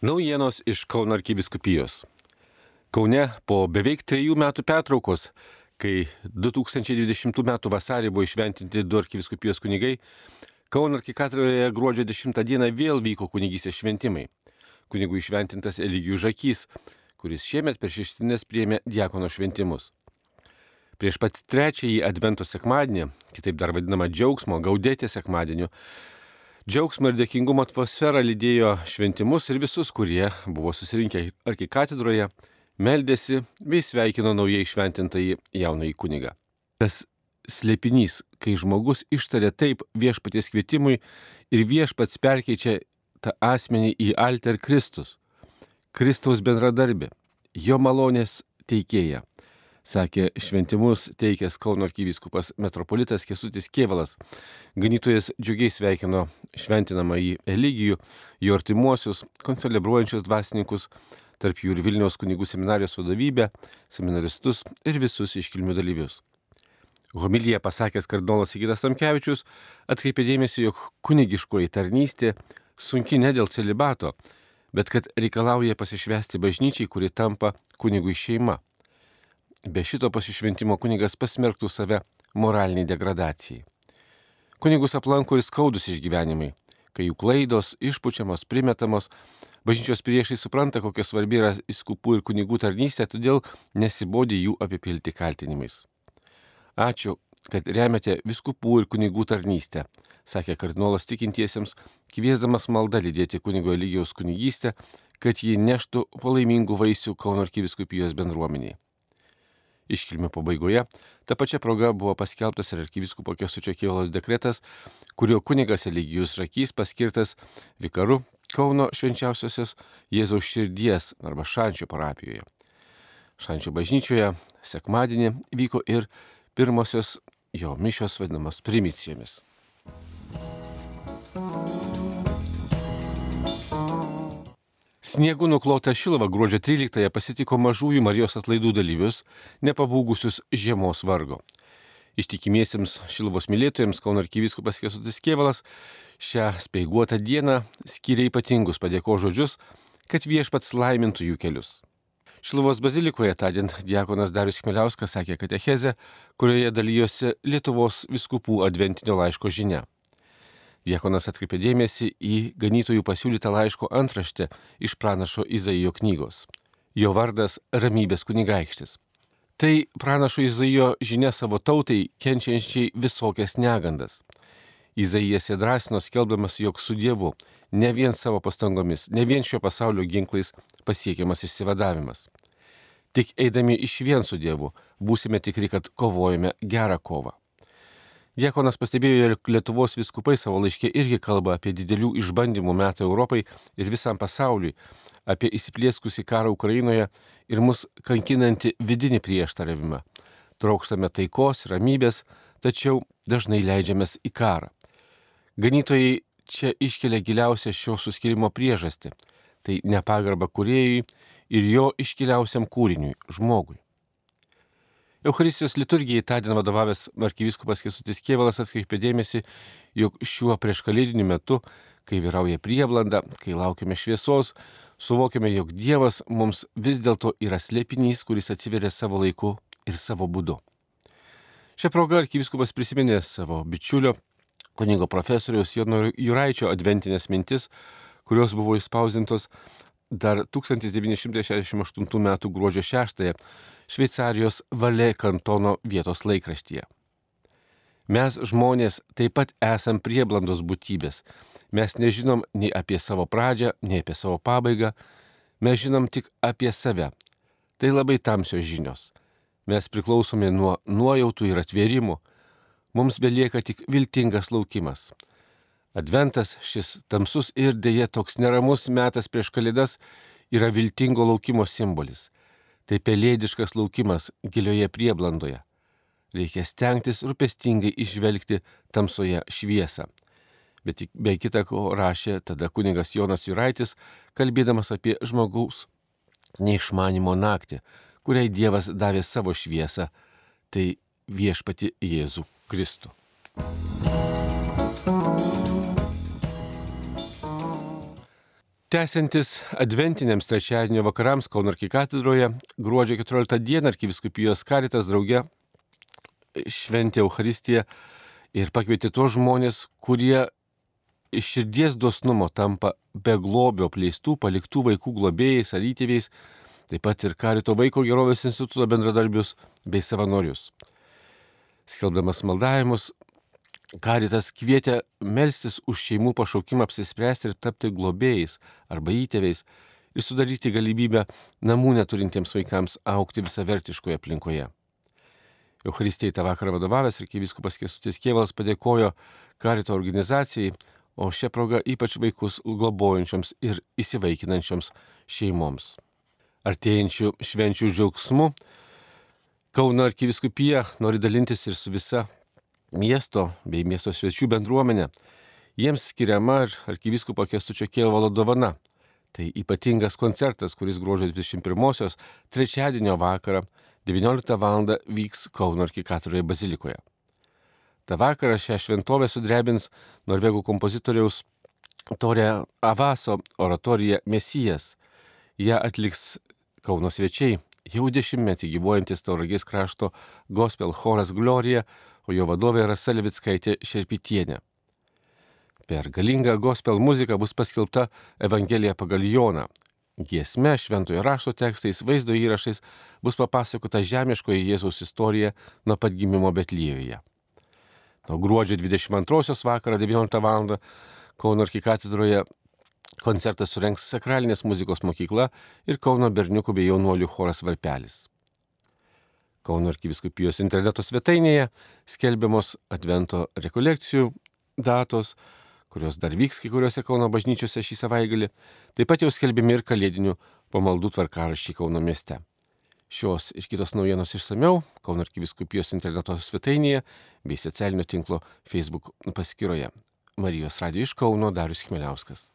Naujienos iš Kauno arkiviskupijos. Kaune po beveik trejų metų pertraukos, kai 2020 m. vasarį buvo išventinti du arkiviskupijos kunigai, Kauno arkikatroje gruodžio 10 d. vėl vyko kunigysės šventimai. Kunigų išventintas Eligijų Žakys, kuris šiemet per šeštinės priėmė diakono šventimus. Prieš pat trečiąjį Advento sekmadienį, kitaip dar vadinamą džiaugsmo gaudėtė sekmadieniu, Džiaugsmo ir dėkingumo atmosfera lydėjo šventimus ir visus, kurie buvo susirinkę arkikatedroje, meldėsi bei sveikino naujai išventintąjį jaunąjį kunigą. Tas slėpinys, kai žmogus ištarė taip viešpaties kvietimui ir viešpats perkeičia tą asmenį į alter Kristus, Kristaus bendradarbį, jo malonės teikėja sakė šventimus teikęs Kauno arkivyskupas metropolitas Kesutis Kievalas. Ganytojas džiugiai sveikino šventinamą į Eligijų, jo artimuosius, koncelebruojančius dvasininkus, tarp jų ir Vilniaus kunigų seminarijos vadovybę, seminaristus ir visus iškilmių dalyvius. Homilyje pasakęs kardinolas Sigitas Tamkevičius atkreipė dėmesį, jog kunigiškoji tarnystė sunki ne dėl celibato, bet kad reikalauja pasišvesti bažnyčiai, kuri tampa kunigų šeima. Be šito pasišventimo kunigas pasmerktų save moraliniai degradacijai. Kunigus aplanko ir skaudus išgyvenimai, kai jų klaidos išpučiamos, primetamos, bažnyčios priešai supranta, kokia svarbi yra įskupų ir kunigų tarnystė, todėl nesibodi jų apipilti kaltinimais. Ačiū, kad remiate viskupų ir kunigų tarnystę, sakė kardinolas tikintiesiems, kviesdamas maldą lydėti kunigo lygiaus kunigystę, kad ji neštų palaimingų vaisių Kauno arkiviskupijos bendruomeniai. Iškilmė pabaigoje ta pačia proga buvo paskelbtas ir arkiviskupo Kesučio Kievalos dekretas, kurio kunigas Eligijus Žakys paskirtas vikaru Kauno švenčiausiosios Jėzaus širdies arba Šančio parapijoje. Šančio bažnyčioje sekmadienį vyko ir pirmosios jo mišios vadinamos primicijomis. Sniegu nuklota Šilava gruodžio 13-ąją pasitiko mažųjų Marijos atlaidų dalyvius, nepabūgusius žiemos vargo. Ištikimiesiems Šilavos mylėtojams Kauno arkivyskupas Kesutis Kievalas šią speiguotą dieną skiria ypatingus padėko žodžius, kad viešpats laimintų jų kelius. Šilavos bazilikoje tądien diakonas Darius Kmeliauskas sakė katechezę, kurioje dalyjosi Lietuvos viskupų adventinio laiško žinia. Diekonas atkreipė dėmesį į ganytojų pasiūlytą laiško antraštę iš pranašo Izaijo knygos. Jo vardas - ramybės kunigaikštis. Tai pranašo Izaijo žinia savo tautai, kenčiančiai visokias negandas. Izaijas įdrasino skelbdamas, jog su Dievu ne vien savo pastangomis, ne vien šio pasaulio ginklais pasiekiamas išsivadavimas. Tik eidami iš vien su Dievu būsime tikri, kad kovojame gerą kovą. Diekonas pastebėjo, jog Lietuvos viskupai savo laiškė irgi kalba apie didelių išbandymų metą Europai ir visam pasauliui, apie įsiplieskusį karą Ukrainoje ir mus kankinantį vidinį prieštaravimą. Traukstame taikos, ramybės, tačiau dažnai leidžiamės į karą. Ganytojai čia iškelia giliausią šio suskirimo priežastį - tai nepagarba kuriejui ir jo iškiliausiam kūriniui - žmogui. Eucharistijos liturgijai tądien vadovavęs arkivyskupas Kesutis Kievalas atkreipė dėmesį, jog šiuo prieškalėdiniu metu, kai vyrauja prieblanda, kai laukiame šviesos, suvokiame, jog Dievas mums vis dėlto yra slėpinys, kuris atsiveria savo laiku ir savo būdu. Šią progą arkivyskupas prisiminė savo bičiulio, kunigo profesoriaus Jono Juraičio adventinės mintis, kurios buvo įspausintos dar 1968 m. gruodžio 6 Šveicarijos Valė kantono vietos laikraštyje. Mes žmonės taip pat esam prieblandos būtybės. Mes nežinom nei apie savo pradžią, nei apie savo pabaigą. Mes žinom tik apie save. Tai labai tamsios žinios. Mes priklausomi nuo nuojautų ir atvėrimų. Mums belieka tik viltingas laukimas. Adventas, šis tamsus ir dėje toks neramus metas prieš kalėdas, yra viltingo laukimo simbolis Tai pelėdiškas laukimas gilioje prieblandoje. Reikia stengtis rūpestingai išvelgti tamsoje šviesą. Bet be kita ko rašė tada kuningas Jonas Juraitis, kalbėdamas apie žmogaus neišmanimo naktį, kuriai Dievas davė savo šviesą, tai viešpati Jėzų Kristų. Tęsiantis adventiniams trečiadienio vakarams Kauno arkikatedroje, gruodžio 14 dieną arkiviskupijos karitas drauge šventė Euharistiją ir pakvietė tos žmonės, kurie iš širdies dosnumo tampa be globio pleistų, paliktų vaikų globėjais ar įtėviais, taip pat ir Karito vaiko gerovės instituto bendradarbius bei savanorius. Skelbdamas maldavimus, Karitas kvietė melstis už šeimų pašaukimą apsispręsti ir tapti globėjais arba įtėviais ir sudaryti galimybę namų neturintiems vaikams aukti visavertiškoje aplinkoje. Euharistijai tą vakarą vadovavęs ir kyviskupas Kestutis Kievalas padėkojo Karito organizacijai, o šią progą ypač vaikus globojančioms ir įsivaikinančioms šeimoms. Artėjančių švenčių džiaugsmu Kauno arkiviskupija nori dalintis ir su visa miesto bei miesto svečių bendruomenė. Jiems skiriama ir arkivyskupo Kestučio Kievalo dovana. Tai ypatingas koncertas, kuris gruodžio 21-osios trečiadienio vakarą 19 val. vyks Kauno arkikatoroje bazilikoje. Ta vakarą šią šventovę sudrebins norvegų kompozitoriaus Torė Avaso oratorija Mesijas. Ja atliks Kauno svečiai, jau dešimtmetį gyvuojantis Tauragės krašto gospel choras Glorija, o jo vadovė Rasa Levitskaitė Šerpitienė. Per galingą gospel muziką bus paskelbta Evangelija pagal Joną. Giesme, šventojo rašto tekstais, vaizdo įrašais bus papasakota žemiškoji Jėzaus istorija nuo pat gimimo Betlyjoje. Nuo gruodžio 22 vakarą 19 val. Kauno arkikatedroje koncertą surenks sakralinės muzikos mokykla ir Kauno berniukų bei jaunuolių choras Varpelis. Kauno arkiviskupijos interneto svetainėje skelbiamos Advento rekolekcijų datos, kurios dar vyks kai kuriuose Kauno bažnyčiose šį savaitgalį, taip pat jau skelbiami ir kalėdinių pamaldų tvarkaraščiai Kauno mieste. Šios ir kitos naujienos išsameu Kauno arkiviskupijos interneto svetainėje bei socialinio tinklo Facebook paskyroje. Marijos radio iš Kauno Darius Chmeliauskas.